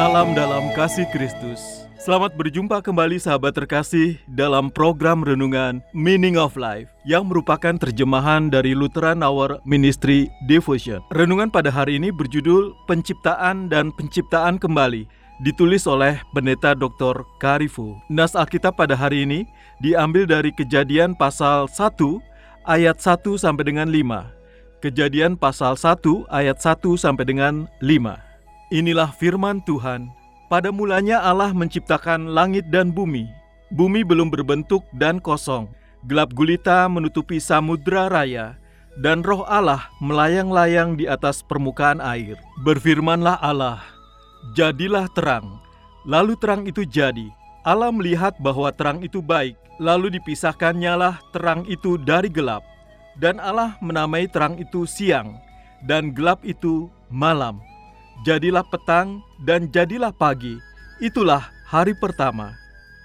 Salam dalam kasih Kristus. Selamat berjumpa kembali sahabat terkasih dalam program renungan Meaning of Life yang merupakan terjemahan dari Lutheran Hour Ministry Devotion. Renungan pada hari ini berjudul Penciptaan dan Penciptaan Kembali ditulis oleh Pendeta Dr. Karifu. Nas Alkitab pada hari ini diambil dari Kejadian pasal 1 ayat 1 sampai dengan 5. Kejadian pasal 1 ayat 1 sampai dengan 5. Inilah firman Tuhan. Pada mulanya Allah menciptakan langit dan bumi. Bumi belum berbentuk dan kosong. Gelap gulita menutupi samudra raya, dan roh Allah melayang-layang di atas permukaan air. Berfirmanlah Allah, Jadilah terang. Lalu terang itu jadi. Allah melihat bahwa terang itu baik, lalu dipisahkannyalah terang itu dari gelap. Dan Allah menamai terang itu siang, dan gelap itu malam. Jadilah petang dan jadilah pagi. Itulah hari pertama.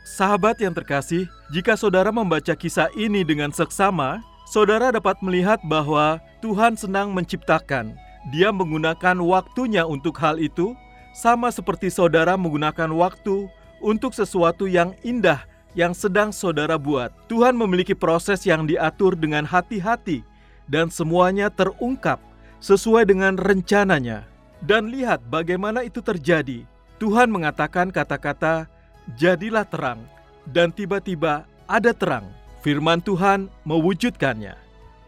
Sahabat yang terkasih, jika saudara membaca kisah ini dengan seksama, saudara dapat melihat bahwa Tuhan senang menciptakan. Dia menggunakan waktunya untuk hal itu, sama seperti saudara menggunakan waktu untuk sesuatu yang indah yang sedang saudara buat. Tuhan memiliki proses yang diatur dengan hati-hati, dan semuanya terungkap sesuai dengan rencananya. Dan lihat bagaimana itu terjadi. Tuhan mengatakan kata-kata, "Jadilah terang," dan tiba-tiba ada terang. Firman Tuhan mewujudkannya,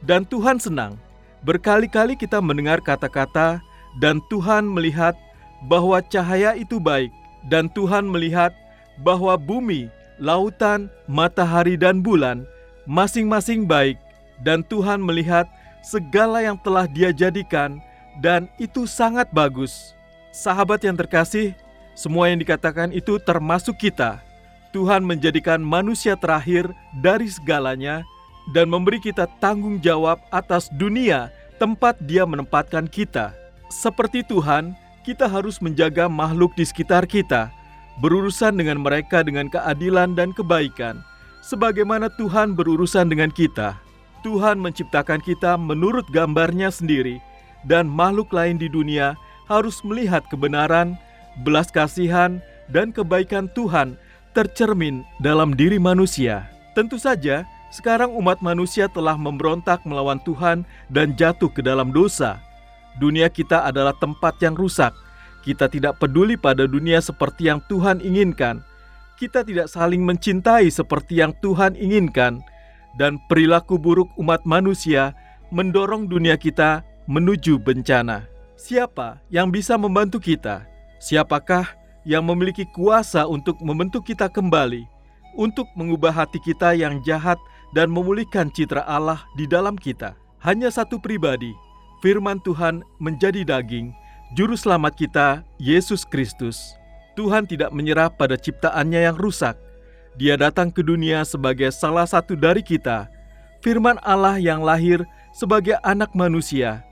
dan Tuhan senang. Berkali-kali kita mendengar kata-kata, "Dan Tuhan melihat bahwa cahaya itu baik, dan Tuhan melihat bahwa bumi, lautan, matahari, dan bulan masing-masing baik, dan Tuhan melihat segala yang telah Dia jadikan." Dan itu sangat bagus. Sahabat yang terkasih, semua yang dikatakan itu termasuk kita. Tuhan menjadikan manusia terakhir dari segalanya dan memberi kita tanggung jawab atas dunia tempat Dia menempatkan kita. Seperti Tuhan, kita harus menjaga makhluk di sekitar kita, berurusan dengan mereka dengan keadilan dan kebaikan, sebagaimana Tuhan berurusan dengan kita. Tuhan menciptakan kita menurut gambarnya sendiri, dan makhluk lain di dunia harus melihat kebenaran, belas kasihan, dan kebaikan Tuhan tercermin dalam diri manusia. Tentu saja, sekarang umat manusia telah memberontak melawan Tuhan dan jatuh ke dalam dosa. Dunia kita adalah tempat yang rusak. Kita tidak peduli pada dunia seperti yang Tuhan inginkan. Kita tidak saling mencintai seperti yang Tuhan inginkan, dan perilaku buruk umat manusia mendorong dunia kita menuju bencana. Siapa yang bisa membantu kita? Siapakah yang memiliki kuasa untuk membentuk kita kembali, untuk mengubah hati kita yang jahat dan memulihkan citra Allah di dalam kita? Hanya satu pribadi, firman Tuhan menjadi daging, juru selamat kita, Yesus Kristus. Tuhan tidak menyerah pada ciptaannya yang rusak. Dia datang ke dunia sebagai salah satu dari kita, firman Allah yang lahir sebagai anak manusia,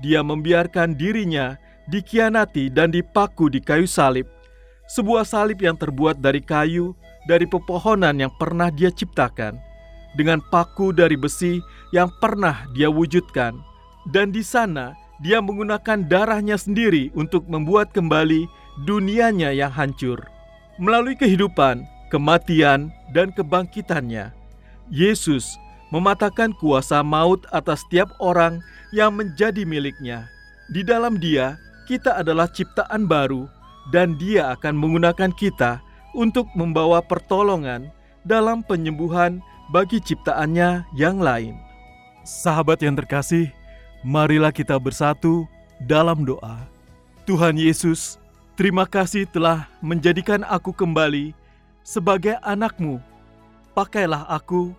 dia membiarkan dirinya dikianati dan dipaku di kayu salib. Sebuah salib yang terbuat dari kayu dari pepohonan yang pernah dia ciptakan, dengan paku dari besi yang pernah dia wujudkan. Dan di sana dia menggunakan darahnya sendiri untuk membuat kembali dunianya yang hancur. Melalui kehidupan, kematian, dan kebangkitannya, Yesus mematahkan kuasa maut atas setiap orang yang menjadi miliknya. Di dalam Dia, kita adalah ciptaan baru, dan Dia akan menggunakan kita untuk membawa pertolongan dalam penyembuhan bagi ciptaannya yang lain. Sahabat yang terkasih, marilah kita bersatu dalam doa. Tuhan Yesus, terima kasih telah menjadikan aku kembali sebagai anakmu. Pakailah aku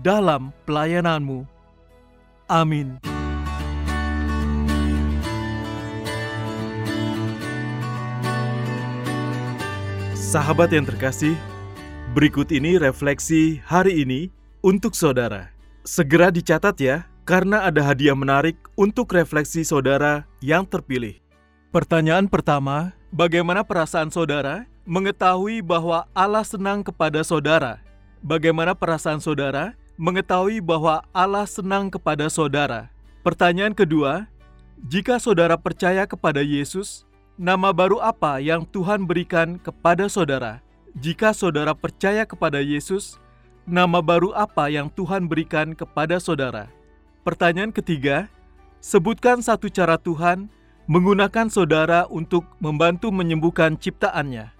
dalam pelayananmu. Amin. Sahabat yang terkasih, berikut ini refleksi hari ini untuk saudara. Segera dicatat ya, karena ada hadiah menarik untuk refleksi saudara yang terpilih. Pertanyaan pertama, bagaimana perasaan saudara mengetahui bahwa Allah senang kepada saudara? Bagaimana perasaan saudara mengetahui bahwa Allah senang kepada saudara? Pertanyaan kedua, jika saudara percaya kepada Yesus, Nama baru apa yang Tuhan berikan kepada saudara? Jika saudara percaya kepada Yesus, nama baru apa yang Tuhan berikan kepada saudara? Pertanyaan ketiga, sebutkan satu cara Tuhan menggunakan saudara untuk membantu menyembuhkan ciptaannya.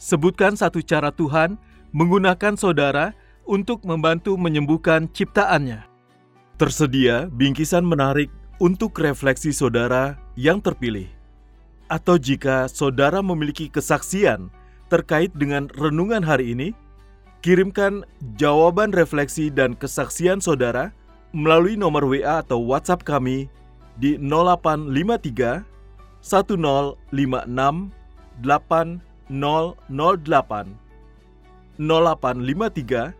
Sebutkan satu cara Tuhan menggunakan saudara untuk membantu menyembuhkan ciptaannya. Tersedia bingkisan menarik untuk refleksi saudara yang terpilih atau jika saudara memiliki kesaksian terkait dengan renungan hari ini, kirimkan jawaban refleksi dan kesaksian saudara melalui nomor WA atau WhatsApp kami di 0853 1056 8008 0853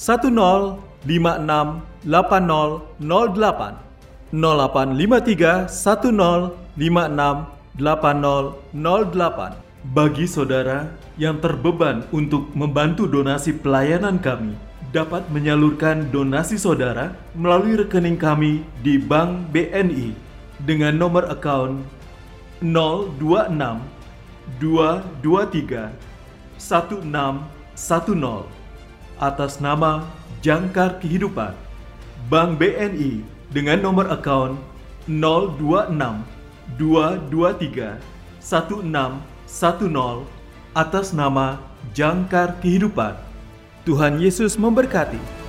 1056 8008 0853 1056 8008 bagi saudara yang terbeban untuk membantu donasi pelayanan kami dapat menyalurkan donasi saudara melalui rekening kami di Bank BNI dengan nomor account 026 223 1610 atas nama Jangkar Kehidupan Bank BNI dengan nomor account 026 223 1610 atas nama Jangkar Kehidupan. Tuhan Yesus memberkati.